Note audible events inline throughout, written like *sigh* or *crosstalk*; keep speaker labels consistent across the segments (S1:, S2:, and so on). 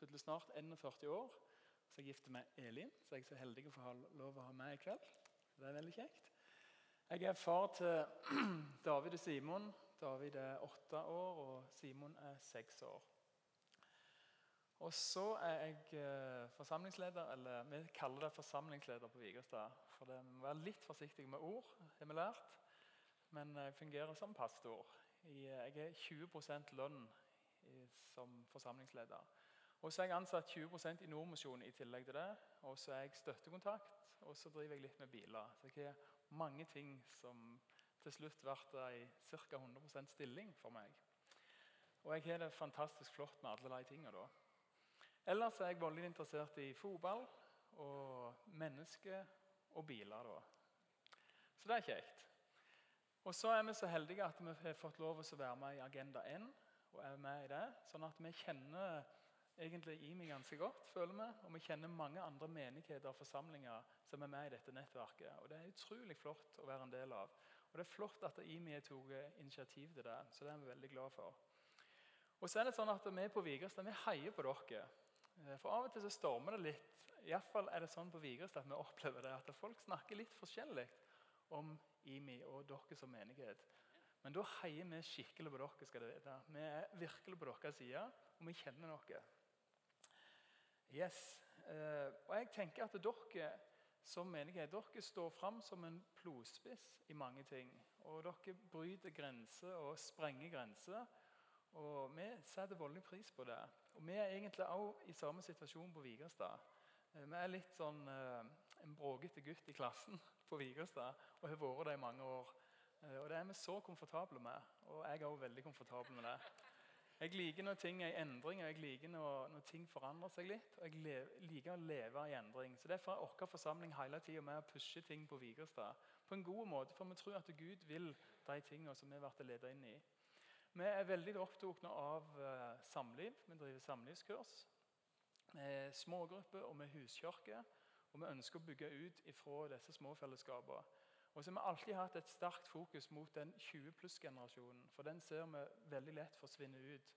S1: fyller snart 41 år. Så jeg gifter meg Elin, så jeg er så heldig å få lov å ha med i kveld. Det er veldig kjekt. Jeg er far til *clears throat* David og Simon. David er åtte år, og Simon er seks år. Og så er jeg eh, forsamlingsleder, eller vi kaller det forsamlingsleder på Vigerstad. For det må være litt forsiktig med ord, har vi lært. Men jeg fungerer som pastor. Jeg er 20% lønn som forsamlingsleder. Og så er jeg ansatt 20% i Nordmisjon i tillegg til det. Og så er jeg støttekontakt, og så driver jeg litt med biler. Så jeg har mange ting som til slutt blir i ca. 100% stilling for meg. Og jeg har det fantastisk flott med alle de tingene. Ellers er jeg veldig interessert i fotball og mennesker og biler. Da. Så det er kjekt. Og så er vi så heldige at vi har fått lov å være med i Agenda 1. og er med i det, Sånn at vi kjenner egentlig IMI ganske godt, føler vi. Og vi kjenner mange andre menigheter og forsamlinger som er med i dette nettverket. Og Det er utrolig flott å være en del av. Og det er flott at IMI tatt initiativ til det. Så det er vi veldig glad for. Og så er det sånn at Vi på Vigrestad vi heier på dere. Eh, for Av og til så stormer det litt. I fall er det sånn på Vigrestad at vi opplever det, at folk snakker litt forskjellig om IMI og dere som menighet. Men da heier vi skikkelig på dere. skal dere vite. Vi er virkelig på deres side, og vi kjenner dere. Yes. Eh, og jeg tenker at dere som menighet dere står fram som en plogspiss i mange ting. Og dere bryter grenser og sprenger grenser. Og vi setter voldelig pris på det. Og vi er egentlig også i samme situasjon på Vigrestad. Eh, vi er litt sånn eh, en bråkete gutt i klassen *laughs* på Vigrestad og har vært det i mange år. Og det er vi så komfortable med. Og jeg er også veldig komfortabel med det. Jeg liker når ting er i endring, og jeg liker når, når ting forandrer seg litt. og Jeg liker å leve i endring. Så Derfor er vår forsamling hele tida med å pushe ting på Vigrestad på en god måte. For vi tror at Gud vil de tingene som vi blir ledet inn i. Vi er veldig opptatt av uh, samliv. Vi driver samlivskurs. Med smågrupper og med huskirke. Og vi ønsker å bygge ut ifra disse små fellesskapene. Og så har vi alltid hatt et sterkt fokus mot den 20 pluss-generasjonen. For den ser vi veldig lett forsvinne ut.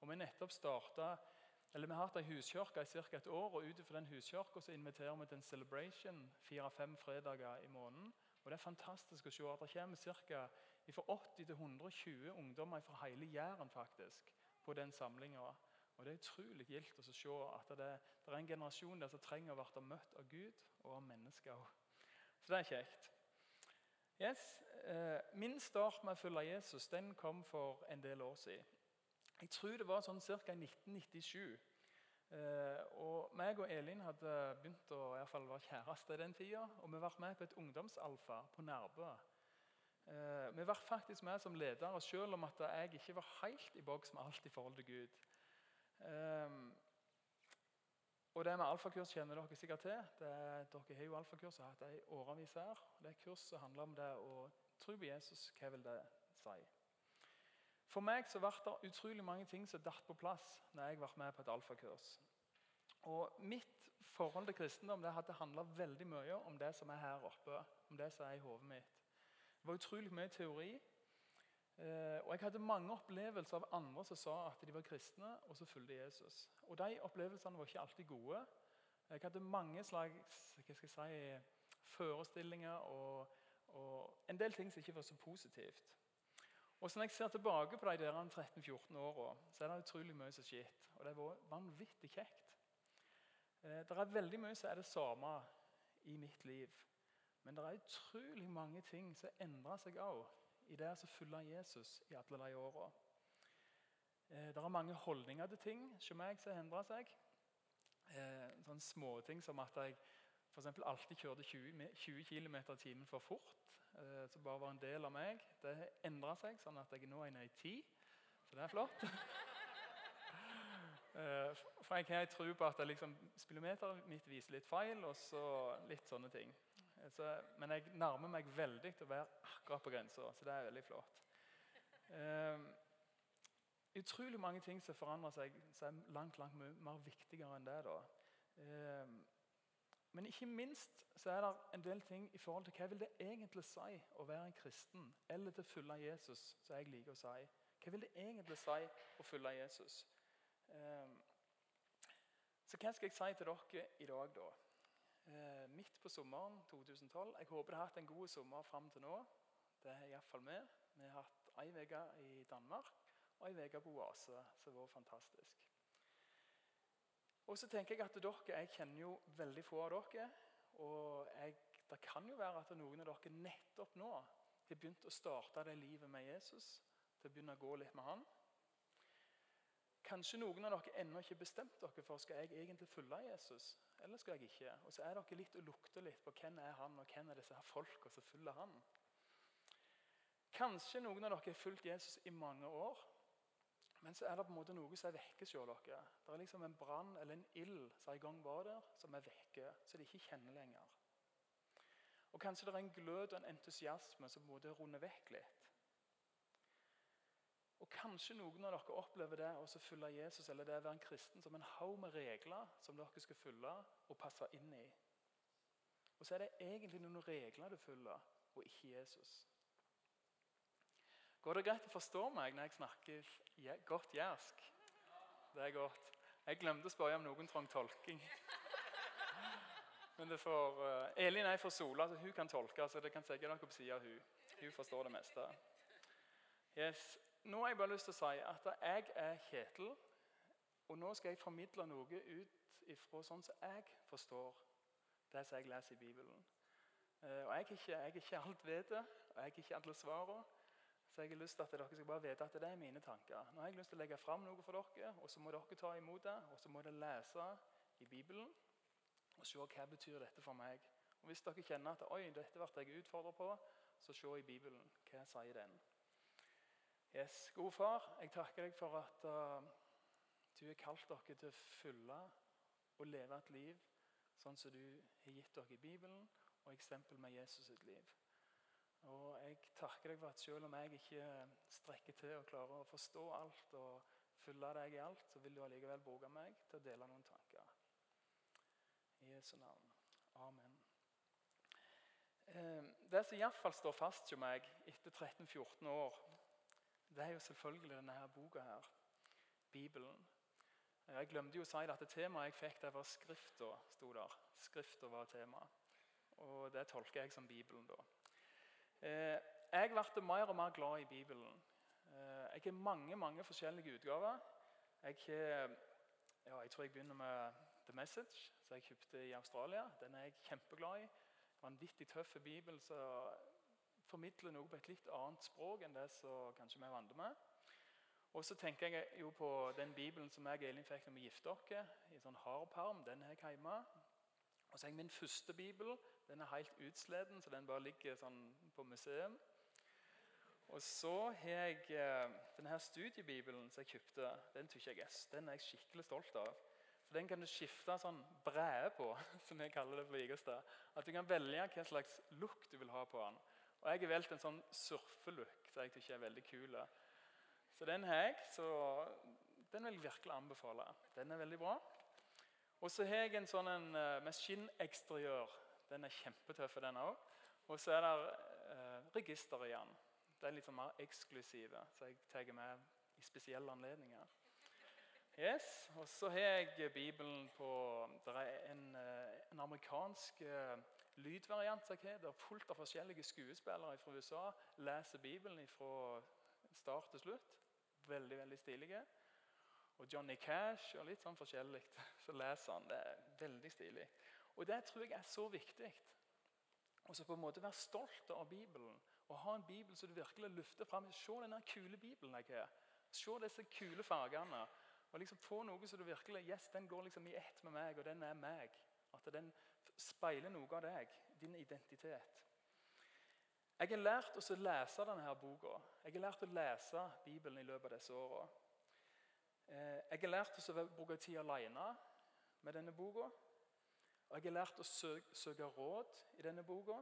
S1: Og Vi nettopp startet, eller vi har hatt ei huskirke i ca. et år. og Ut fra den huskirka inviterer vi til en celebration fire-fem fredager i måneden. Og Det er fantastisk å se at det kommer ca. 80 120 ungdommer fra hele Jæren faktisk, på den samlinga. Og Det er utrolig gildt å se at det, det, er en generasjon der som trenger å bli møtt av Gud og av mennesker. Så det er kjekt. Yes. Eh, min start med å følge Jesus den kom for en del år siden. Jeg tror det var sånn ca. 1997. Eh, og meg og Elin hadde begynt å i hvert fall være kjærester den tida. Og vi var med på et ungdomsalfa på Nærbø. Eh, vi var faktisk med som ledere, selv om at jeg ikke var helt i boks med alt i forhold til Gud. Og det med alfakurs kjenner dere sikkert til. Det, dere har jo alfakurs og hatt det i årevis her. Det er kurs som handler om det å tro på Jesus. Hva vil det si? For meg så ble det utrolig mange ting som datt på plass når jeg var med på et alfakurs. Og Mitt forhold til kristendom det hadde handla veldig mye om det som er her oppe. om det som er i hovedet mitt. Det var utrolig mye teori. Eh, og Jeg hadde mange opplevelser av andre som sa at de var kristne, og så fulgte Jesus. Og De opplevelsene var ikke alltid gode. Jeg hadde mange slags hva skal jeg si, forestillinger og, og, en del ting som ikke var så positivt. Og så Når jeg ser tilbake på de der 13-14 åra, så er det utrolig mye som skjer. Og det var vanvittig kjekt. Eh, det er veldig mye som er det samme i mitt liv. Men det er utrolig mange ting som endrer seg òg i det så følger han Jesus i alle de åra. Eh, det er mange holdninger til ting som meg som endrer seg. Eh, sånne småting som at jeg for alltid kjørte 20, 20 km i timen for fort. Eh, som bare var en del av meg. Det endra seg, sånn at jeg nå er nede i ti. Så det er flott. *laughs* For jeg har tro på at liksom, speedometeret mitt viser litt feil, og så litt sånne ting. Så, men jeg nærmer meg veldig til å være akkurat på grensa, så det er veldig flott. Um, utrolig mange ting som forandrer seg, som er langt langt mer viktigere enn det. da. Um, men ikke minst så er det en del ting i forhold til hva vil det egentlig si å være en kristen eller til å følge Jesus. som jeg liker å si. Hva vil det egentlig si å følge Jesus? Um, Så hva skal jeg si til dere i dag, da? Eh, midt på sommeren 2012. Jeg håper dere har hatt en god sommer fram til nå. Det er iallfall vi. Vi har hatt ei uke i Danmark og ei uke på Oase, som har vært fantastisk. Og så tenker Jeg at dere, jeg kjenner jo veldig få av dere. Og jeg, det kan jo være at noen av dere nettopp nå har begynt å starte det livet med Jesus. Til å begynne å gå litt med han. Kanskje noen av dere ennå ikke bestemt dere for skal jeg egentlig følge Jesus eller skal jeg ikke. Og så er dere litt og lukter litt på hvem er han og hvem er disse her folka som følger han. Kanskje noen av dere har fulgt Jesus i mange år, men så er det på en måte noe som er vekke hos dere. Det er liksom en brann eller en ild som en gang var der, som er vekke, så de ikke kjenner lenger. Og Kanskje det er en glød og en entusiasme som på en måte runder vekk litt. Og Kanskje noen av dere opplever det å følge Jesus eller det å være en kristen som en haug med regler som dere skal følge og passe inn i. Og så er det egentlig noen regler du følger, og ikke Jesus. Går det greit å forstå meg når jeg snakker godt jærsk? Det er godt. Jeg glemte å spørre om noen trang tolking. Men det får, uh, Elin er fra Sola, så hun kan tolke. så det kan sikkert dere på siden av hun. Hun forstår det meste. Yes nå har jeg bare lyst til å si at jeg er Kjetil. Og nå skal jeg formidle noe ut ifra sånn som jeg forstår det som jeg leser i Bibelen. Eh, og Jeg er ikke, jeg er ikke alt vet og jeg er ikke alle svarene. Så jeg har lyst til at dere skal bare vite at det er mine tanker. Nå har jeg lyst til å legge fram noe for dere, og så må dere ta imot det. Og så må dere lese i Bibelen og se hva betyr dette for meg. Og Hvis dere kjenner at oi, dette ble jeg utfordret på, så se i Bibelen. Hva sier den? Yes, God far, jeg takker deg for at uh, du har kalt dere til å følge og leve et liv sånn som du har gitt dere i Bibelen, og eksempel med Jesus sitt liv. Og Jeg takker deg for at selv om jeg ikke strekker til og klarer å forstå alt og følge deg i alt, så vil du allikevel bruke meg til å dele noen tanker. I Jesu navn. Amen. Eh, det som iallfall står fast hos meg etter 13-14 år, det er jo selvfølgelig denne her boka her. Bibelen. Jeg glemte jo å si at det temaet jeg fikk, det var Skrifta. sto der. Skrifta var tema. Og det tolker jeg som Bibelen, da. Eh, jeg ble mer og mer glad i Bibelen. Eh, jeg har mange mange forskjellige utgaver. Jeg, ja, jeg tror jeg begynner med The Message, som jeg kjøpte i Australia. Den er jeg kjempeglad i. Vanvittig tøff bibel. så formidler noe på et litt annet språk enn det som kanskje vi er vant med. Og så tenker jeg jo på den bibelen som jeg og Elin fikk når vi gifta oss. i sånn harparm, Den har jeg hjemme. Og så har jeg min første bibel. Den er helt utsleden, så den bare ligger sånn på museum. Og så har jeg eh, denne studiebibelen som jeg kjøpte. Den, jeg er, den er jeg skikkelig stolt av. For Den kan du skifte sånn brede på, *laughs* som jeg kaller det på Vigestad. At du kan velge hva slags lukt du vil ha på den. Og jeg har valgt en sånn surfelook som jeg syns er veldig kul. Så den har jeg. så Den vil jeg virkelig anbefale. Den er veldig bra. Og så har jeg en sånn en, uh, med skinneksteriør. Den er kjempetøff, den òg. Og så er det eh, register igjen. Det er litt sånn mer eksklusive, så jeg tar med i spesielle anledninger. Yes, Og så har jeg Bibelen på Det er en, eh, en amerikansk lydvariant der. Fullt av forskjellige skuespillere fra USA leser Bibelen fra start til slutt. Veldig veldig stilige. Og Johnny Cash og litt sånn forskjellig. *laughs* Så leser han. Det er veldig stilig. Og Det tror jeg er så viktig. Og så på en måte Være stolt av Bibelen og ha en bibel som du virkelig løfter fram. Se denne kule bibelen jeg har. Se disse kule fargene. Og liksom Få noe som du virkelig Yes, den går liksom i ett med meg, og den er meg. At den speiler noe av deg, din identitet. Jeg har lært å lese denne boka. Jeg har lært å lese Bibelen i løpet av disse åra. Eh, jeg har lært å bruke tid alene med denne boka. Og jeg har lært å søke, søke råd i denne boka.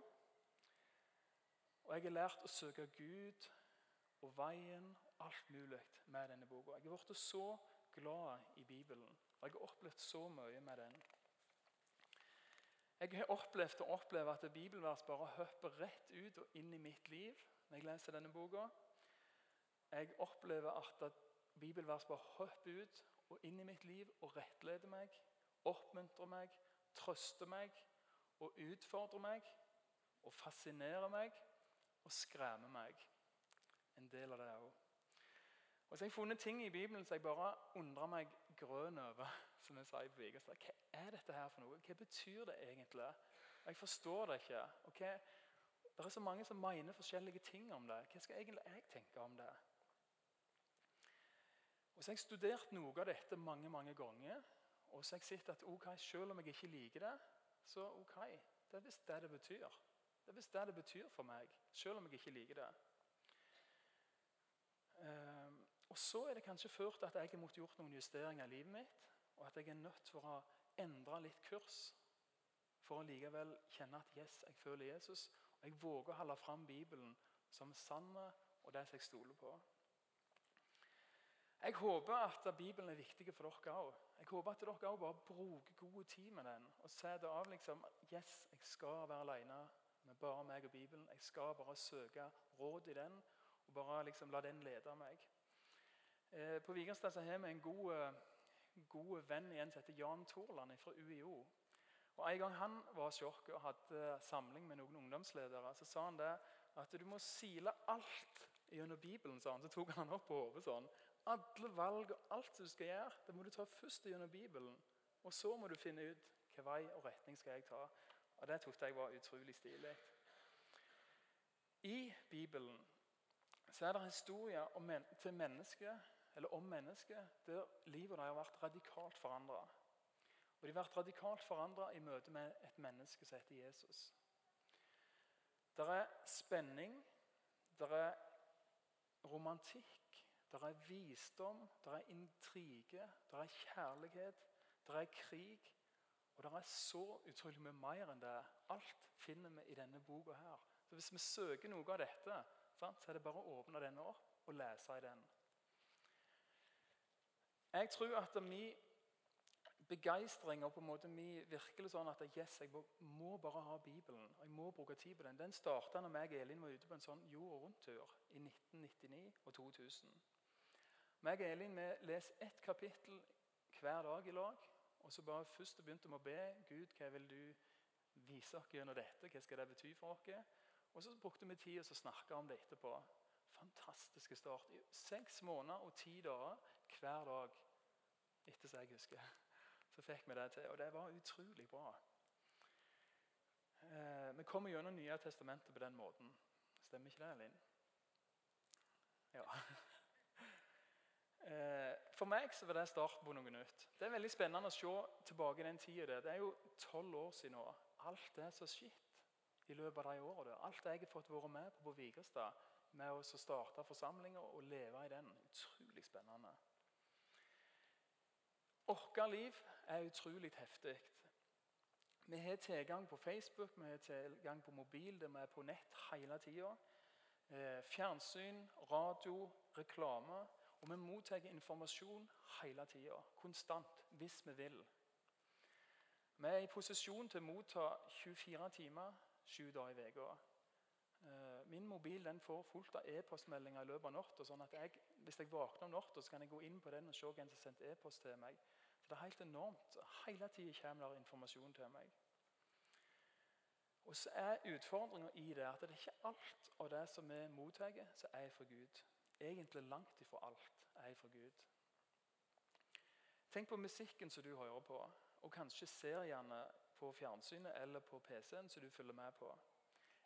S1: Og jeg har lært å søke Gud og veien, og alt mulig, med denne boka. Jeg har blitt så glad i Bibelen. Og jeg har opplevd så mye med den. Jeg har opplevd og opplever at bibelvers bare hopper rett ut og inn i mitt liv når jeg leser denne boka. Jeg opplever at bibelvers bare hopper ut og inn i mitt liv og rettleder meg oppmuntrer meg, trøster meg og utfordrer meg og fascinerer meg og skremmer meg. En del av det òg. Og så har jeg funnet ting i Bibelen som jeg bare undrer meg grønn over. Som jeg sa i Vigestad. Hva er dette her for noe? Hva betyr det egentlig? Jeg forstår det ikke. Okay? Det er så mange som mener forskjellige ting om det. Hva skal egentlig jeg tenke om det? Og så har jeg studert noe av dette mange mange ganger. Og så har jeg sett at ok, selv om jeg ikke liker det, så ok, det er visst det det betyr. Det er visst det det betyr for meg, selv om jeg ikke liker det. Um, og så er det kanskje ført at jeg har måttet gjort noen justeringer i livet mitt, og at jeg er nødt til å endre litt kurs for å likevel kjenne at yes, jeg føler Jesus. Og jeg våger å holde fram Bibelen som sann og det som jeg stoler på. Jeg håper at Bibelen er viktig for dere òg. Jeg håper at dere også bare bruker god tid med den og setter av liksom Yes, jeg skal være alene med bare meg og Bibelen. Jeg skal bare søke råd i den og bare liksom la den lede meg. Eh, på Vigerstad har vi en god, eh, god venn igjen som heter Jan Torland fra UiO. Og En gang han var sjokk og hadde samling med noen ungdomsledere, så sa han det at du må sile alt gjennom Bibelen. Sånn. Så tok han opp på hodet sånn. Alle valg og alt du skal gjøre, det må du ta først gjennom Bibelen. Og så må du finne ut hvilken vei og retning skal jeg ta. Og Det syntes jeg var utrolig stilig. I Bibelen så er det historier om, til mennesker, eller om mennesker der livet har vært radikalt forandra. Og de har vært radikalt forandra i møte med et menneske som heter Jesus. Det er spenning, det er romantikk, det er visdom, det er intrige, det er kjærlighet, det er krig. Og det er så utrolig mye mer enn det. Alt finner vi i denne boka. her. Så Hvis vi søker noe av dette, så er det bare å åpne denne opp og lese i den. Jeg tror at min begeistring og på en måte min virkelig sånn at yes, jeg må bare ha Bibelen og jeg må bruke tid på den, den starta når jeg og Elin var ute på en sånn jord- og rundt-tur i 1999 og 2000. Meg og Elin vi leser ett kapittel hver dag i lag. Og så bare først begynte vi å be Gud, hva vil du vise oss gjennom dette? Hva skal det bety for oss? Og så brukte vi tid og snakka om det etterpå. Fantastiske start. I seks måneder og ti dager hver dag, etter som jeg husker, så fikk vi det til. Og det var utrolig bra. Eh, vi kommer gjennom Nye testamentet på den måten. Stemmer ikke det, Linn? Ja. *laughs* Eh, for meg så var det starten på noe nytt. Det er veldig spennende å se tilbake i den tida. Det er jo tolv år siden nå. Alt det som har skjedd i løpet av de årene. Alt det jeg har fått være med på på Vigrestad, med å starte forsamlinger og leve i den. Utrolig spennende. Vårt liv er utrolig heftig. Vi har tilgang på Facebook, vi har tilgang på mobil, vi er på nett hele tida. Eh, fjernsyn, radio, reklame. Og vi mottar informasjon hele tida, konstant, hvis vi vil. Vi er i posisjon til å motta 24 timer, 7 dager i uka. Min mobil den får fullt av e-postmeldinger i løpet av natta. Sånn at hvis jeg våkner om natta, kan jeg gå inn på den og se hvem som har sendt e-post til meg. Så Det er helt enormt. Hele tida kommer det informasjon til meg. Og så er Utfordringa i det at det er ikke alt av det som vi mottar, som er fra Gud egentlig langt ifra alt er fra Gud. Tenk på musikken som du hører på, og kanskje seriene på fjernsynet eller på PC-en som du følger med på.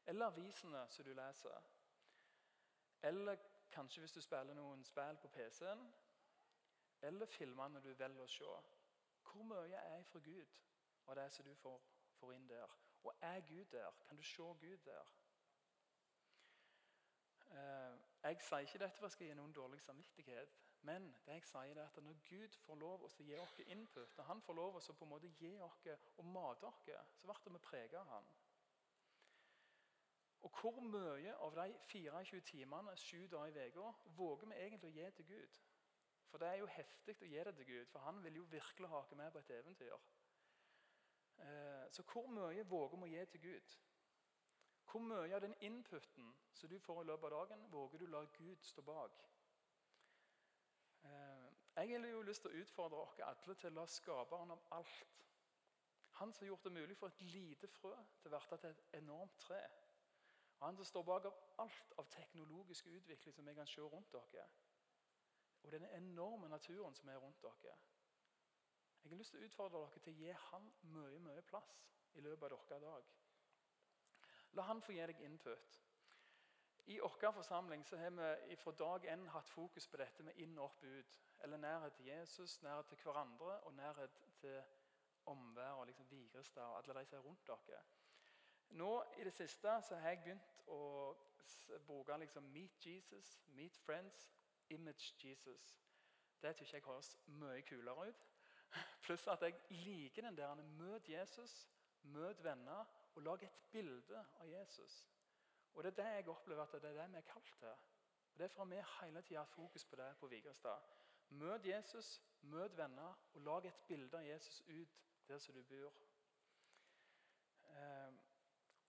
S1: Eller avisene som du leser. Eller kanskje hvis du spiller noen spill på PC-en. Eller filmene du velger å se. Hvor mye er fra Gud av det som du får, får inn der? Og er Gud der? Kan du se Gud der? Eh, jeg sier ikke dette for å gi noen dårlig samvittighet, men det jeg sier er at når Gud får lov å gi oss input, når han får lov å på en måte gi oss og mate oss, så blir vi preget av han. Og Hvor mye av de 24 timene sju dager i uka våger vi egentlig å gi til Gud? For det er jo heftig å gi det til Gud, for han vil jo virkelig hake med på et eventyr. Eh, så hvor mye våger vi å gi til Gud? Hvor mye av den inputen som du får i løpet av dagen, våger du å la Gud stå bak? Eh, Jeg har jo lyst til å utfordre oss alle til å la skaperen av alt Han som har gjort det mulig for et lite frø til å bli til et enormt tre. Han som står bak av alt av teknologisk utvikling som vi kan se rundt dere. Og den enorme naturen som er rundt dere. Jeg har lyst til å utfordre dere til å gi han mye mye plass i løpet av deres dag. La han få gi deg input. I vår forsamling så har vi fra dag én hatt fokus på dette med inn, og opp, ut. Eller nærhet til Jesus, nærhet til hverandre og nærhet til omverdenen. Liksom Vigrestad og alle de som er rundt dere. Nå I det siste så har jeg begynt å bruke liksom Meet Jesus, Meet Friends, Image Jesus. Det syns jeg høres mye kulere ut. *laughs* Pluss at jeg liker den der møt Jesus, møt venner og lag et bilde av Jesus. Og Det er det jeg opplever at det er det vi er kalt til. Og Derfor har vi hele tida fokus på det på Vigrestad. Møt Jesus, møt venner, og lag et bilde av Jesus ut der som du bor.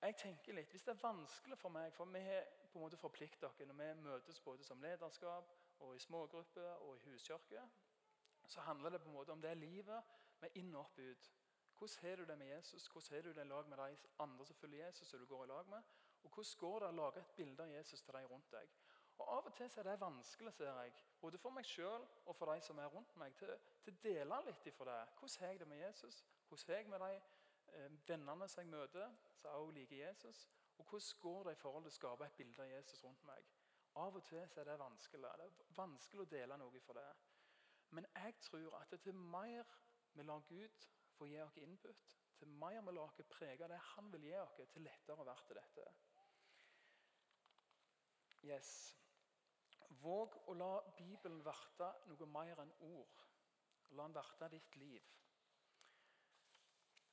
S1: Jeg tenker litt, Hvis det er vanskelig for meg For vi har på en måte forpliktet oss når vi møtes både som lederskap og i smågrupper og i huskirke. Så handler det på en måte om det livet med inn og opp ut. Hvordan har du det med Jesus? Hvordan har du det i lag med de andre som følger Jesus? som du går i lag med? Og Hvordan går det å lage et bilde av Jesus til de rundt deg? Og Av og til er det vanskelig, ser jeg, både for meg sjøl og for de som er rundt meg, til, til å dele litt ifra det. Hvordan har jeg det med Jesus? Hvordan har jeg med de vennene som jeg møter, som også liker Jesus? Og hvordan går det i forhold til å skape et bilde av Jesus rundt meg? Av og til er det vanskelig. Det er vanskelig å dele noe for det. Men jeg tror at det til mer vi lar Gud få gi oss input, til mer vi lar oss prege det Han vil gi oss, til lettere blir det dette. Yes. Våg å la Bibelen verte noe mer enn ord. La den verte ditt liv.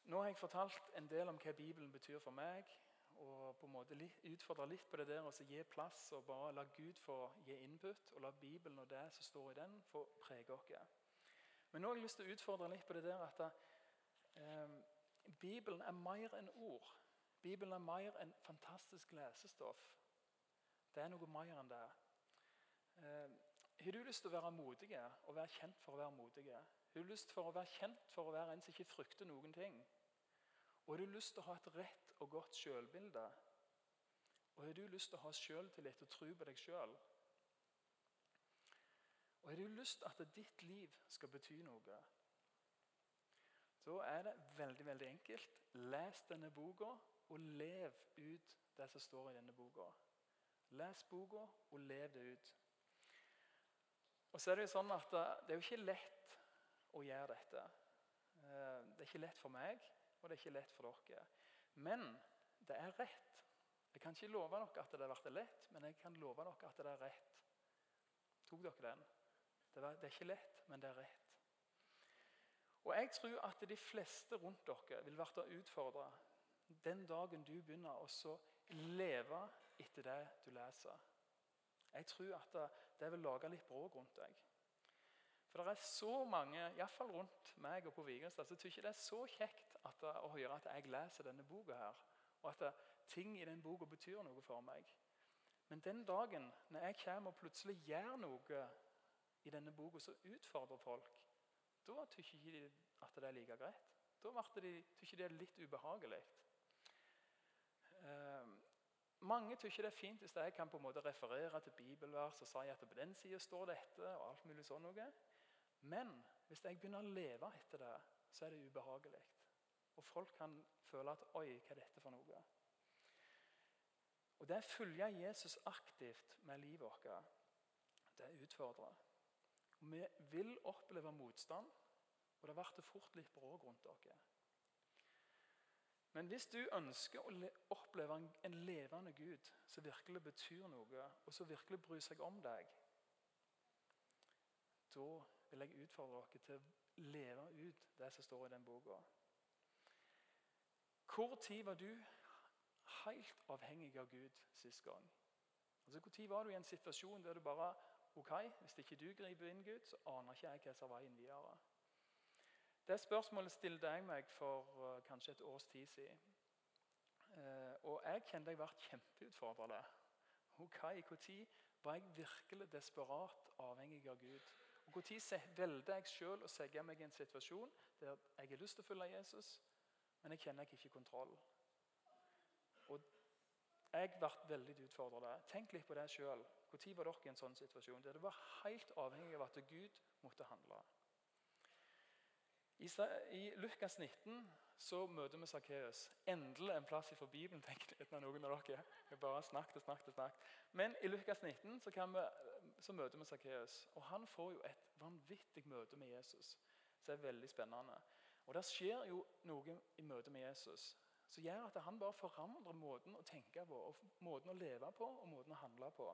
S1: Nå har jeg fortalt en del om hva Bibelen betyr for meg. Og på en måte utfordre litt på det der og gi plass og bare la Gud få gi input. Og la Bibelen og det som står i den, få prege oss. Men nå har jeg lyst til å utfordre litt på det der at eh, Bibelen er mer enn ord. Bibelen er mer enn fantastisk lesestoff. Det er noe mer enn det. Har du lyst til å være modig og være kjent for å være modig? Har du lyst for å være kjent for å være en som ikke frykter noen ting? Og har du lyst til å ha et rett og godt selvbilde? Og har du lyst til å ha selvtillit og tro på deg sjøl? Og har du lyst til at ditt liv skal bety noe? Da er det veldig veldig enkelt. Les denne boka og lev ut det som står i denne boka. Les boka og lev det ut. Og så er Det jo sånn at det er jo ikke lett å gjøre dette. Eh, det er ikke lett for meg, og det er ikke lett for dere. Men det er rett. Jeg kan ikke love dere at det har vært lett, men jeg kan love dere at det er rett. Tok dere den? Det er ikke lett, men det er rett. Og Jeg tror at de fleste rundt dere vil bli utfordra den dagen du begynner å leve etter det du leser. Jeg tror at det vil lage litt bråk rundt deg. For det er så mange, iallfall rundt meg og på Vigrestad, som syns det er så kjekt at, å høre at jeg leser denne boka her, og at ting i den boka betyr noe for meg. Men den dagen når jeg kommer og plutselig gjør noe i denne boka som utfordrer folk, da syns ikke de at det er like greit. Da syns de det er litt ubehagelig. Mange syns det er fint hvis jeg kan på en måte referere til bibelvers og si at på den sida står dette. og alt mulig sånn noe. Men hvis jeg begynner å leve etter det, så er det ubehagelig. Og folk kan føle at Oi, hva er dette for noe? Og Det å følge Jesus aktivt med livet vårt, det utfordrer. Vi vil oppleve motstand, og det blir fort litt bråk rundt dere. Men hvis du ønsker å oppleve en levende Gud som virkelig betyr noe, og som virkelig bryr seg om deg, da vil jeg utfordre dere til å leve ut det som står i den boka. Hvor tid var du helt avhengig av Gud sist gang? Altså, tid var du i en situasjon der du bare ok, Hvis ikke du griper inn, Gud, så aner ikke jeg hva som er veien videre. Det spørsmålet stilte jeg meg for uh, kanskje et års tid siden. Uh, og jeg kjente jeg ble kjempeutfordrende. Ok, Når var jeg virkelig desperat avhengig av Gud? Og Når valgte jeg selv å sette meg i en situasjon der jeg har lyst til å følge Jesus, men jeg kjenner jeg ikke kontroll? Og jeg ble veldig utfordret. Tenk litt på det sjøl. Når var dere i en sånn situasjon der det var helt avhengig av at Gud måtte handle? I Lukas 19 så møter vi Sakkeus. Endelig en plass for Bibelen. *laughs* tenker noen av dere. Vi bare snakket snakket snakket. Men i Lukas 19 så, vi, så møter vi Sakkeus. Og han får jo et vanvittig møte med Jesus. Det er veldig spennende. Og Det skjer jo noe i møte med Jesus som gjør at han bare forandrer måten å tenke på, og måten å leve på og måten å handle på.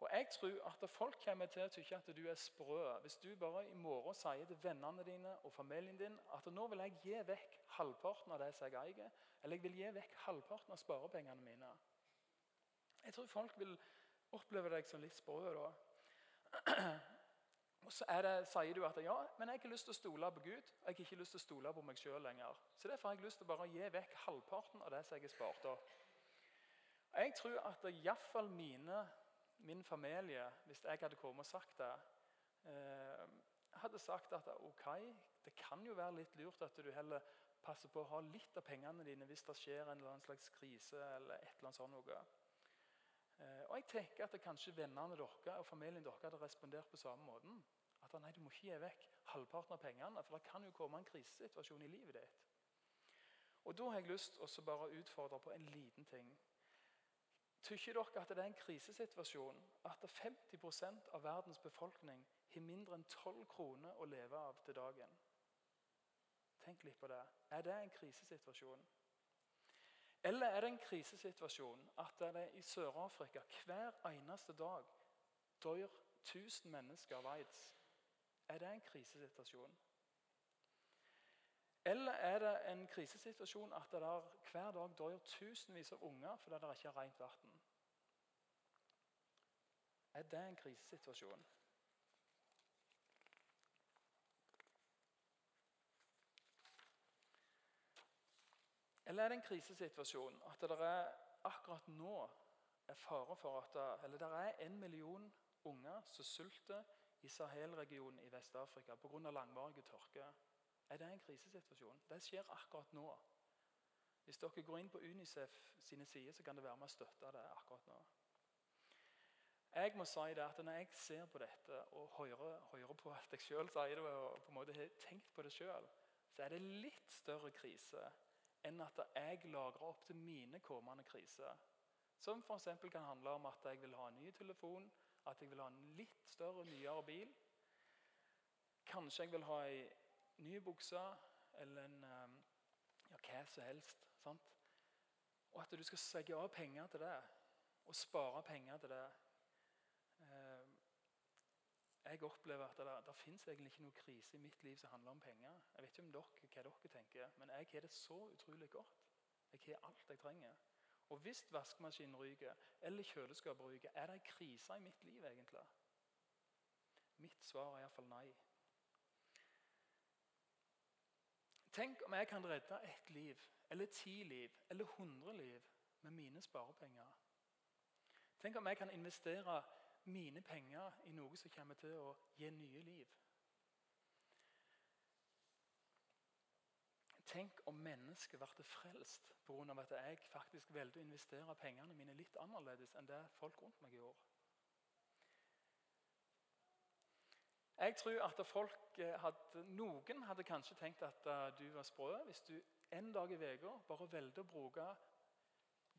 S1: Og jeg tror at Folk kommer til å tykke at du er sprø hvis du bare i morgen sier til vennene dine og familien din at nå vil jeg gi vekk halvparten av det jeg eier, eller jeg vil gi vekk halvparten av sparepengene mine. Jeg tror folk vil oppleve deg som litt sprø da. *clears throat* Og så det, sier du at ja, men jeg har ikke lyst til å stole på Gud. og Jeg har ikke lyst til å stole på meg sjøl lenger. Så derfor har jeg lyst til å bare gi vekk halvparten av det jeg har spart opp. Jeg tror at iallfall mine min familie, hvis jeg hadde kommet og sagt det, eh, hadde sagt at ok, det kan jo være litt lurt at du heller passer på å ha litt av pengene dine hvis det skjer en eller annen slags krise. eller et eller annet sånt noe. Eh, og jeg tenker at kanskje vennene dere og familien dere hadde respondert på samme måten. At nei, du må ikke gi vekk halvparten av pengene, for det kan jo komme en krisesituasjon i livet ditt. Og Da har jeg lyst til å utfordre på en liten ting. Tykker dere at det er en krisesituasjon at 50% av verdens befolkning har mindre enn 12 kroner å leve av til dagen? Tenk litt på det. Er det en krisesituasjon? Eller er det en krisesituasjon at det i Sør-Afrika hver eneste dag dør 1000 mennesker av aids? Er det en krisesituasjon? Eller er det en krisesituasjon at det der hver dag dør tusenvis av unger fordi det ikke er rent vann? Er det en krisesituasjon? Eller er det en krisesituasjon at det er akkurat nå er fare for at det, eller det er en million unger som sulter i Sahel-regionen i Vest-Afrika pga. langvarig tørke? Er det en krisesituasjon? Det skjer akkurat nå. Hvis dere går inn på Unicef sine sider, så kan det være med å støtte det akkurat nå. Jeg må si det at Når jeg ser på dette og hører, hører på at jeg sjøl sier og på en måte har tenkt på det selv, så er det litt større krise enn at jeg lagrer opp til mine kommende kriser. Som f.eks. kan handle om at jeg vil ha en ny telefon, at jeg vil ha en litt større, nyere bil. Kanskje jeg vil ha ei nye bukser eller en, ehm, ja, hva som helst. Sant? Og at du skal sette av penger til det, og spare penger til det. Ehm, jeg opplever at det, det fins egentlig ikke noe krise i mitt liv som handler om penger. Jeg vet ikke om dere, hva dere tenker, men jeg har det så utrolig godt. Jeg har alt jeg trenger. Og hvis vaskemaskinen ryker, eller kjøleskapet ryker, er det en krise i mitt liv egentlig? Mitt svar er iallfall nei. Tenk om jeg kan redde ett liv, eller ti liv, eller hundre liv med mine sparepenger. Tenk om jeg kan investere mine penger i noe som kommer til å gi nye liv. Tenk om mennesket ble frelst pga. at jeg faktisk valgte å investere pengene mine litt annerledes enn det folk rundt meg gjorde. Jeg tror at folk eh, hadde, Noen hadde kanskje tenkt at uh, du var sprø hvis du en dag i uka bare valgte å bruke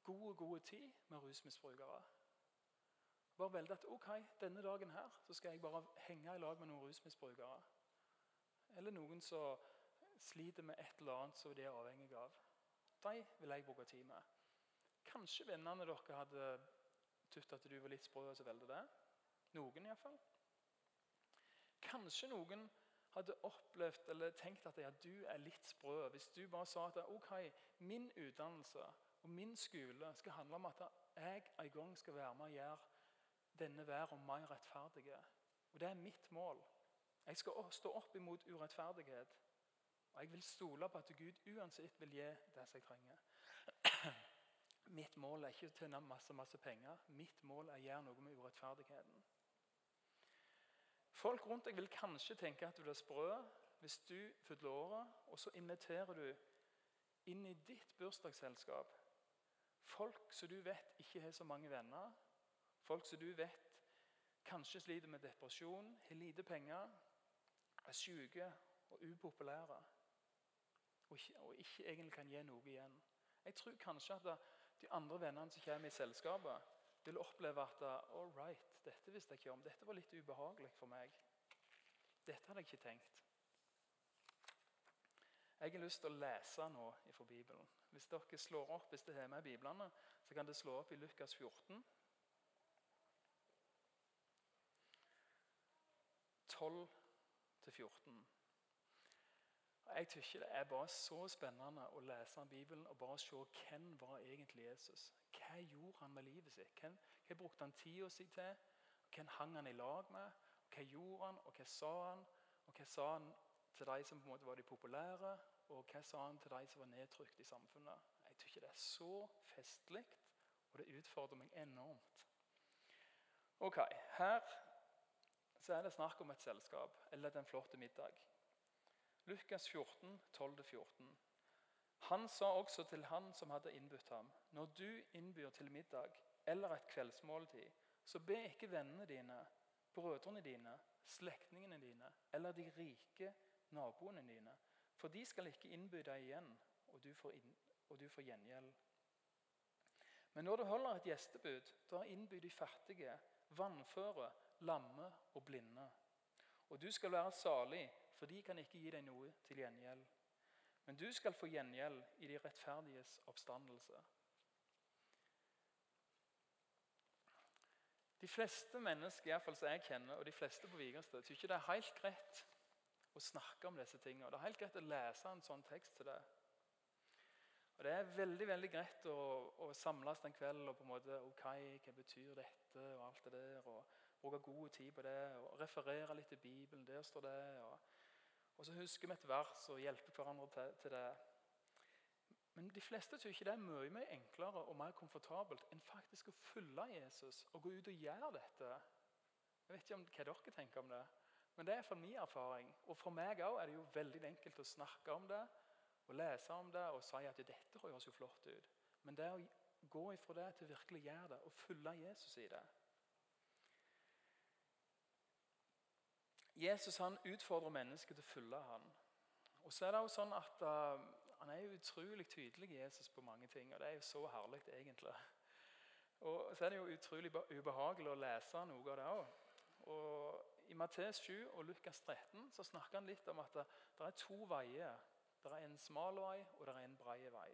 S1: god, god tid med rusmisbrukere. Bare valgte at ok, denne dagen her så skal jeg bare henge i lag med noen rusmisbrukere. Eller noen som sliter med et eller annet som de er avhengig av. De vil jeg bruke tid med. Kanskje vennene dere hadde tydd at du var litt sprø og så valgte det. Noen iallfall. Kanskje noen hadde opplevd eller tenkt at ja, du er litt sprø. Hvis du bare sa at ok, min utdannelse og min skole skal handle om at jeg en gang skal være med og gjøre denne verden mer rettferdig. Og det er mitt mål. Jeg skal stå opp imot urettferdighet. Og jeg vil stole på at Gud uansett vil gi det jeg trenger. *clears throat* Mitt mål er ikke å tjene masse, masse penger. Mitt mål er å gjøre noe med urettferdigheten. Folk rundt deg vil kanskje tenke at du er sprø hvis du fyller året, og så inviterer du inn i ditt bursdagsselskap folk som du vet ikke har så mange venner, folk som du vet kanskje sliter med depresjon, har lite penger, er syke og upopulære og ikke, og ikke egentlig kan gi noe igjen. Jeg tror kanskje at de andre vennene som kommer i selskapet, vil oppleve at all right, dette visste jeg ikke om. Dette var litt ubehagelig for meg. Dette hadde jeg ikke tenkt. Jeg har lyst til å lese nå fra Bibelen. Hvis dere slår opp, hvis det er med Biblene, så kan det slå opp i Lukas 14. 12-14. Jeg syns det er bare så spennende å lese Bibelen og bare se hvem var egentlig Jesus. Hva gjorde han med livet sitt? Hvem, hva brukte han tida si til? Hvem hang han i lag med? Hva gjorde han, og hva sa han? Og hva sa han til de som på en måte var de populære, og hva sa han til de som var nedtrykt i samfunnet? Jeg syns det er så festlig, og det utfordrer meg enormt. Ok, Her så er det snakk om et selskap eller en flott middag. Lukas 14, 12-14. Han sa også til han som hadde innbudt ham, når du innbyr til middag eller et kveldsmåltid, så be ikke vennene dine, brødrene dine, slektningene dine eller de rike naboene dine, for de skal ikke innby deg igjen, og du får, inn, og du får gjengjeld. Men når du holder et gjestebud, da innby de fattige, vannføre, lamme og blinde. Og du skal være salig, for de kan ikke gi deg noe til gjengjeld. Men du skal få gjengjeld i de rettferdiges oppstandelse. De fleste mennesker i hvert fall, som jeg kjenner, og de fleste på Vigersted, syns det er helt greit å snakke om disse tingene. Det er helt greit å lese en sånn tekst til det. Og Det er veldig veldig greit å, å samles en kveld og på en måte ok, hva betyr dette og alt det der. og Bruke god tid på det og referere litt til Bibelen. Der står det. Og, og så husker vi et vers og hjelper hverandre til, det. Men de fleste tror ikke det er mye mer enklere og mer komfortabelt enn faktisk å følge Jesus og gå ut og gjøre dette. Jeg vet ikke om hva dere tenker om det, men det er for min erfaring. Og for meg òg er det jo veldig enkelt å snakke om det og lese om det og si at dette høres jo flott ut. Men det å gå ifra det til virkelig gjøre det og følge Jesus i det Jesus han utfordrer mennesket til å følge ham. Og så er det jo sånn at uh, Han er jo utrolig tydelig Jesus på mange ting, og det er jo så herlig, egentlig. Og så er det jo utrolig ubehagelig å lese noe av det òg. Og I Mattes 7 og Lukas 13 så snakker han litt om at det, det er to veier. Det er en smal vei, og det er en bred vei.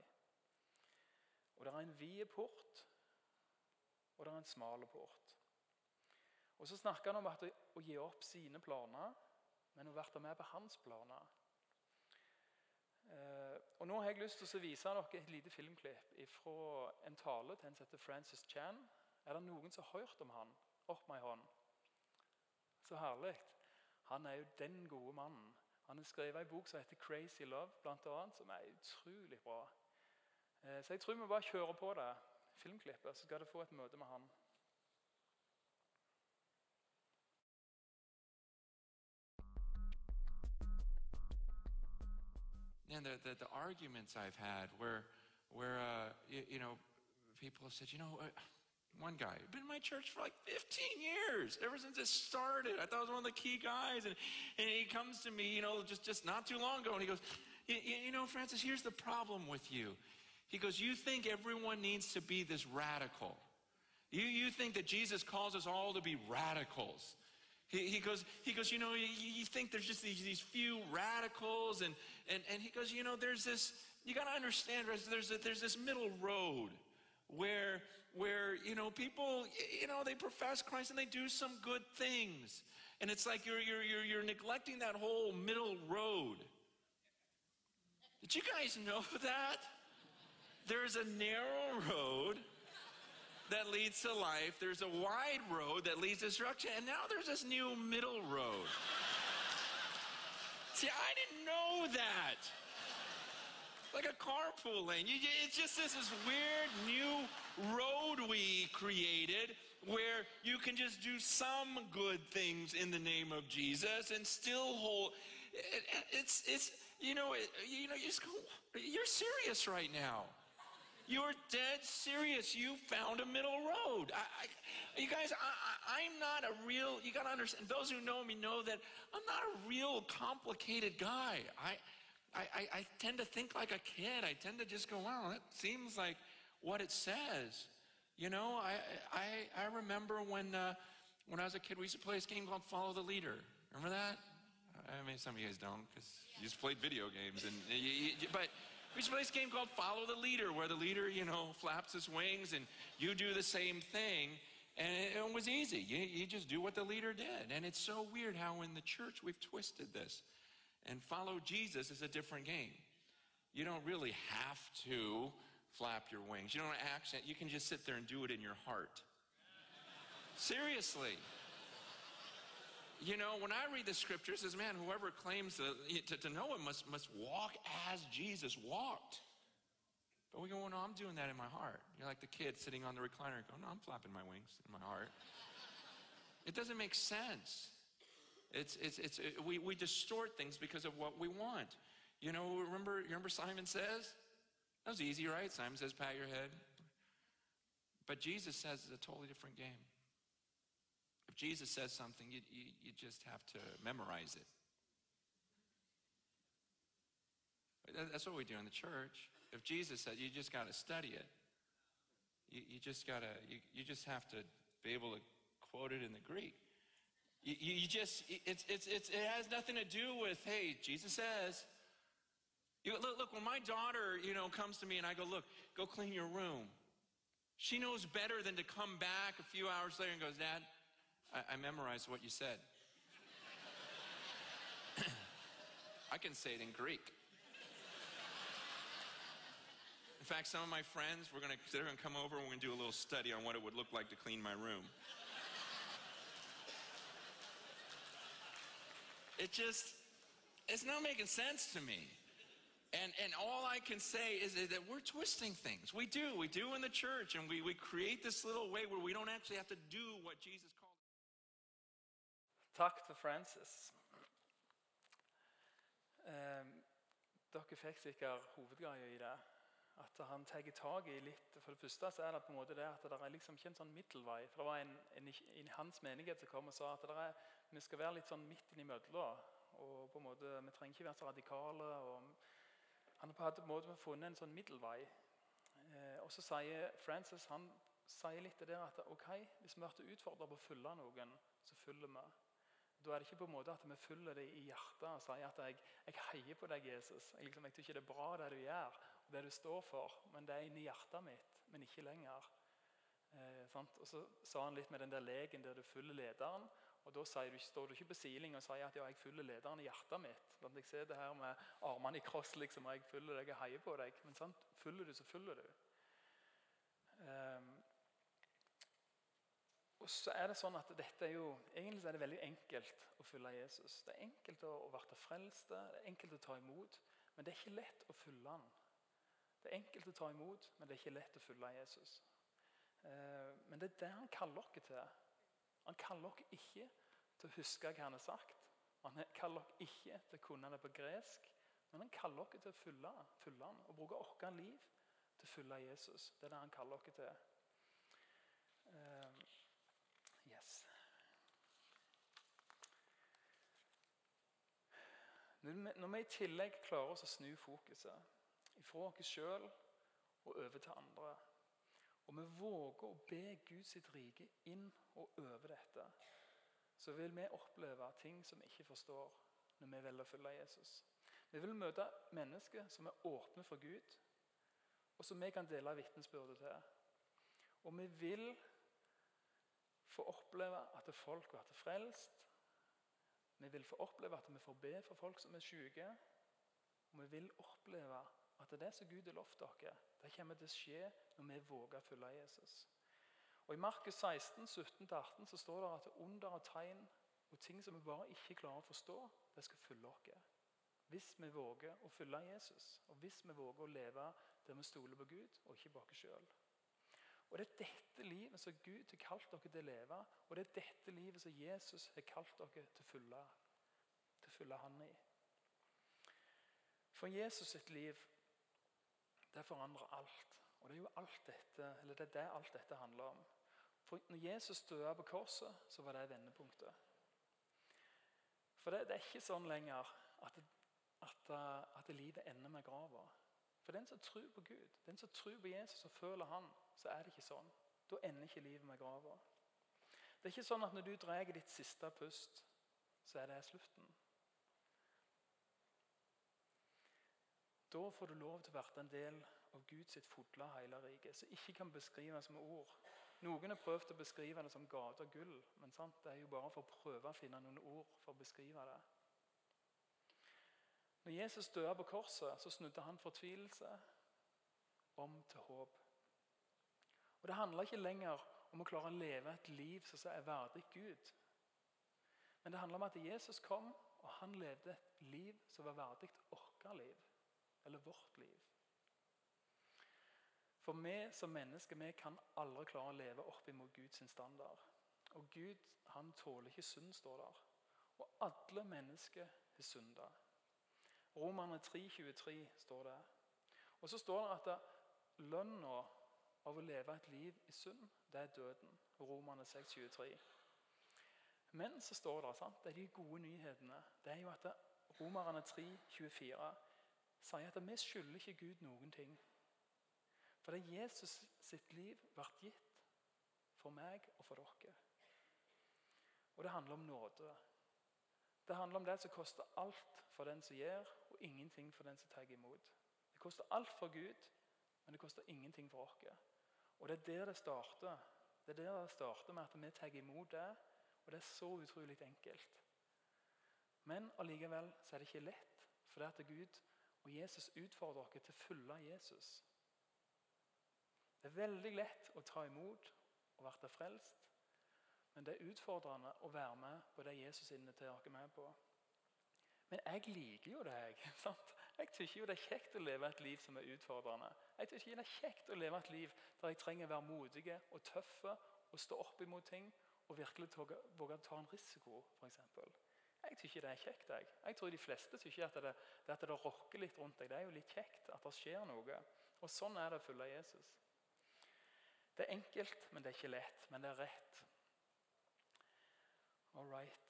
S1: Og det er en vid port, og det er en smal port. Og Så snakker han om at å gi opp sine planer, men å være med på hans planer. Eh, og Nå har jeg lyst til å vise dere et lite filmklipp fra en tale til en heter Francis Chan. Er det noen som har hørt om han? Opp med ei hånd. Så herlig. Han er jo den gode mannen. Han har skrevet en bok som heter 'Crazy Love', blant annet, som er utrolig bra. Eh, så jeg tror vi bare kjører på det filmklippet, så skal du få et møte med han.
S2: And the, the, the arguments I've had where, where uh, you, you, know, people have said, you know, uh, one guy, been in my church for like 15 years, ever since it started. I thought I was one of the key guys. And, and he comes to me, you know, just, just not too long ago, and he goes, you know, Francis, here's the problem with you. He goes, you think everyone needs to be this radical. You, you think that Jesus calls us all to be radicals. He, he, goes, he goes, you know, you, you think there's just these, these few radicals, and, and, and he goes, you know, there's this, you got to understand, there's, a, there's this middle road where, where, you know, people, you know, they profess Christ and they do some good things. And it's like you're, you're, you're, you're neglecting that whole middle road. Did you guys know *laughs* that? There's a narrow road that leads to life. There's a wide road that leads to destruction. And now there's this new middle road. See, I didn't know that. like a carpool lane. You, it's just this, this weird new road we created where you can just do some good things in the name of Jesus and still hold. It- it's, it's, you know, it, you know, you just go, you're serious right now. You're dead serious. You found a middle road. I, I, you guys, I, I'm not a real, you got to understand, those who know me know that I'm not a real complicated guy. I, I, I, tend to think like a kid. I tend to just go, wow, that seems like what it says. You know, I, I, I remember when, uh, when I was a kid, we used to play this game called Follow the Leader. Remember that? I mean, some of you guys don't because you just played video games. And you, you- but we used to play this game called Follow the Leader, where the leader, you know, flaps his wings and you do the same thing. And it, was easy. You, you just do what the leader did. And it's so weird how in the church we've twisted this. And follow Jesus is a different game. You don't really have to flap your wings. You don't accent. You can just sit there and do it in your heart. Seriously. You know, when I read the scriptures, says, man, whoever claims to, to, to know him must, must walk as Jesus walked. But we go, well, no, I'm doing that in my heart. You're like the kid sitting on the recliner going, no, I'm flapping my wings in my heart. It doesn't make sense. It's, it's, it's, it, we, we distort things because of what we want. You know, remember, remember Simon says? That was easy, right? Simon says, pat your head. But Jesus says it's a totally different game. If Jesus says something, you, you, you just have to memorize it. That's what we do in the church. If Jesus said, you just got to study it. You, you just got to, you, you just have to be able to quote it in the Greek. You, you just, it's, it's, it's, it has nothing to do with, hey, Jesus says. You, look, look, when my daughter, you know, comes to me and I go, look, go clean your room. She knows better than to come back a few hours later and goes, Dad, I, I memorized what you said. *coughs* I can say it in Greek. In fact, some of my friends, we're gonna, they're gonna come over and we're gonna do a little study on what it would look like to clean my room. It just, it's not making sense to me. And, and all I can say is that we're twisting things. We do. We do in the church. And we, we create this little way where we don't actually have to do what Jesus called.
S1: Takk til Francis. Eh, dere fikk sikkert hovedgreia i det. At han tar tak i litt For det første så er det på en måte det at det er liksom ikke en sånn middelvei. For det var en, en i hans menighet som kom og sa at er, vi skal være litt sånn midt innimellom. Og på en måte, vi trenger ikke være så radikale. og Han hadde på en måte funnet en sånn middelvei. Eh, og så sier Francis han sier litt det der at ok, hvis vi blir utfordra på å følge noen, så følger vi. Da er det ikke på en måte at vi følger det i hjertet og sier at jeg, jeg heier på deg, Jesus. Jeg, liksom, jeg tror ikke det er bra det du gjør, det du står for, men det er inni hjertet mitt, men ikke lenger. Eh? Og så sa han litt med den der legen der du følger lederen. Og Da du, står du ikke på siling og sier at ja, jeg følger lederen i hjertet mitt. Sant? Jeg ser det her med armene i kross, liksom, og jeg følger deg og heier på deg. Men sant? følger du, så følger du. Ehm, og så er det sånn at dette er jo, Egentlig er det veldig enkelt å følge Jesus. Det er enkelt å, å bli frelst, det er enkelt å ta imot, men det er ikke lett å følge han. Det er enkelt å ta imot, men det er ikke lett å følge Jesus. Eh, men det er det han kaller dere til. Han kaller dere ikke til å huske hva han har sagt. Han kaller dere ikke til å kunne det på gresk, men han kaller dere til å følge, han og bruke vårt liv til å følge Jesus. Det er det han kaller dere til. Eh, Yes. Når vi, i tillegg klarer oss å snu fokuset fra oss sjøl og over til andre, og vi våger å be Guds sitt rike inn og over dette, så vil vi oppleve ting som vi ikke forstår når vi velger å følge Jesus. Vi vil møte mennesker som er åpne for Gud, og som vi kan dele vitnesbyrdet til. Og vi vil få oppleve at folk blir frelst. Vi vil få oppleve at vi får be for folk som er syke. Og vi vil oppleve at det som Gud har lovt dere, det kommer til å skje når vi våger å følge Jesus. Og I Markus 16, 17-18 så står det at under og tegn og ting som vi bare ikke klarer å forstå, det skal følge oss. Hvis vi våger å følge Jesus, og hvis vi våger å leve der vi stoler på Gud og ikke bak oss sjøl. Og Det er dette livet som Gud har kalt dere til å leve, og det er dette livet som Jesus har kalt dere til å følge, til å følge Han i. For Jesus sitt liv, det forandrer alt. Og det er jo alt dette, eller det er det alt dette handler om. For når Jesus døde på korset, så var det vendepunktet. For det, det er ikke sånn lenger at, at, at livet ender med grava. For den som tror på Gud, den som tror på Jesus og føler Han, så er det ikke sånn. Da ender ikke livet med grava. Det er ikke sånn at når du drar ditt siste pust, så er det slutten. Da får du lov til å være en del av Guds fulle hele rike, som ikke kan beskrives med ord. Noen har prøvd å beskrive det som gate og gull, men sant? det er jo bare for å prøve å finne noen ord for å beskrive det. Når Jesus døde på korset, så snudde han fortvilelse om til håp. Og Det handler ikke lenger om å klare å leve et liv som er verdig Gud. Men det handler om at Jesus kom, og han levde et liv som var verdig vårt liv. Eller vårt liv. For vi som mennesker vi kan aldri klare å leve opp imot Guds standard. Og Gud han tåler ikke synd, står der. Og alle mennesker har synda. Romerne 3,23 står det. Og så står det at lønna av å leve et liv i synd, det er døden. Romerne 6,23. Men så står det sant? det er de gode nyhetene. Det er jo at Romerne 3,24 sier at vi skylder ikke Gud noen ting. For det er Jesus sitt liv ble gitt for meg og for dere. Og det handler om nåde. Det handler om det som koster alt for den som gir, og ingenting for den som tar imot. Det koster alt for Gud, men det koster ingenting for oss. Og det er der det starter. Det er der det starter med at vi tar imot det, og det er så utrolig enkelt. Men allikevel så er det ikke lett, for det at Gud og Jesus utfordrer oss til å følge Jesus. Det er veldig lett å ta imot og bli frelst. Men det er utfordrende å være med på det Jesus inviterer oss med på. Men jeg liker jo det. *laughs* Jeg sant? Jeg syns det er kjekt å leve et liv som er utfordrende. Jeg syns det er kjekt å leve et liv der jeg trenger å være modig og tøff og stå opp imot ting og virkelig våge å ta en risiko, f.eks. Jeg syns det er kjekt. Jeg Jeg tror de fleste syns at det, det at det rokker litt rundt deg, det er jo litt kjekt at det skjer noe. Og Sånn er det å følge Jesus. Det er enkelt, men det er ikke lett. Men det er rett. All right.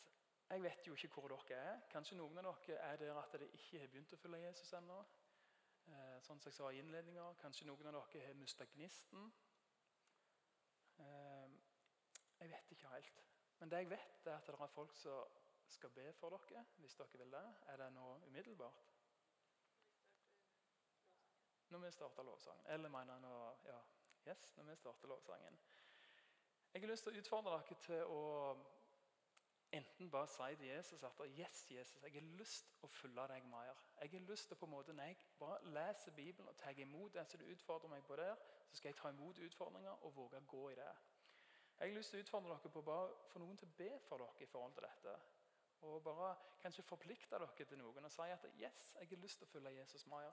S1: Jeg vet jo ikke hvor dere er. Kanskje noen av dere er der at dere ikke har begynt å følge Jesus ennå. Eh, sånn som jeg sa i innledninga. Kanskje noen av dere har mista gnisten. Eh, jeg vet ikke helt. Men det jeg vet, er at det er folk som skal be for dere hvis dere vil det. Er det nå umiddelbart? Når vi starter lovsangen. Eller mener jeg nå ja, Yes, når vi starter lovsangen. Jeg har lyst til å utfordre dere til å enten bare si til Jesus at yes, Jesus, jeg har lyst å følge deg mer. Jeg har lyst til på en måte, Når jeg bare leser Bibelen og tar imot det som du utfordrer meg på der, så skal jeg ta imot utfordringer og våge å gå i det. Jeg har lyst til å utfordre dere på bare få noen til å be for dere i forhold til dette. Og bare kanskje forplikte dere til noen og si at yes, jeg har lyst til å følge Jesus mer.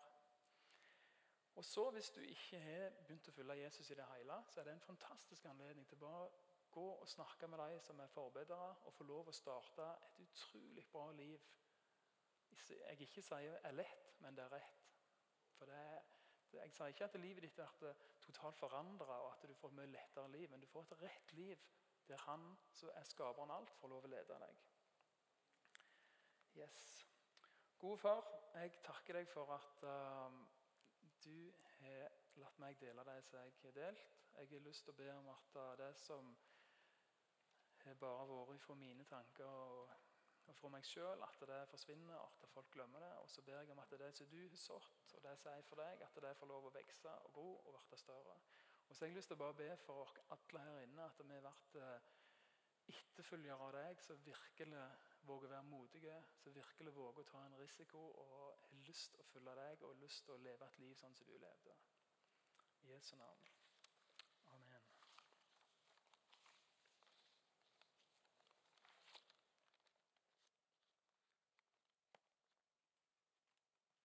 S1: Og så Hvis du ikke har begynt å følge Jesus i det hele, så er det en fantastisk anledning til bare gå og snakke med de som er forbedere, og få lov å starte et utrolig bra liv. Jeg ikke sier er lett, men det er rett. For det er, Jeg sier ikke at livet ditt blir totalt forandra, og at du får et mye lettere liv, men du får et rett liv der Han som er skaperen alt, får lov å lede deg. Yes. Gode far, jeg takker deg for at uh, du har latt meg dele det som jeg har delt. Jeg har lyst til å be om at det som har bare vært fra mine tanker og, og fra meg sjøl, at det forsvinner, at folk glemmer det. Og så ber jeg om at det som du har sådd, og det som er for deg, at det får lov å vokse og gro og bli større. Og så har jeg lyst til å bare be for alle her inne at vi har vært eh, etterfølgere av deg som virkelig våger å være modige, som virkelig våger å ta en risiko og har lyst til å følge deg og lyst til å leve et liv sånn som du levde. I Jesu navn.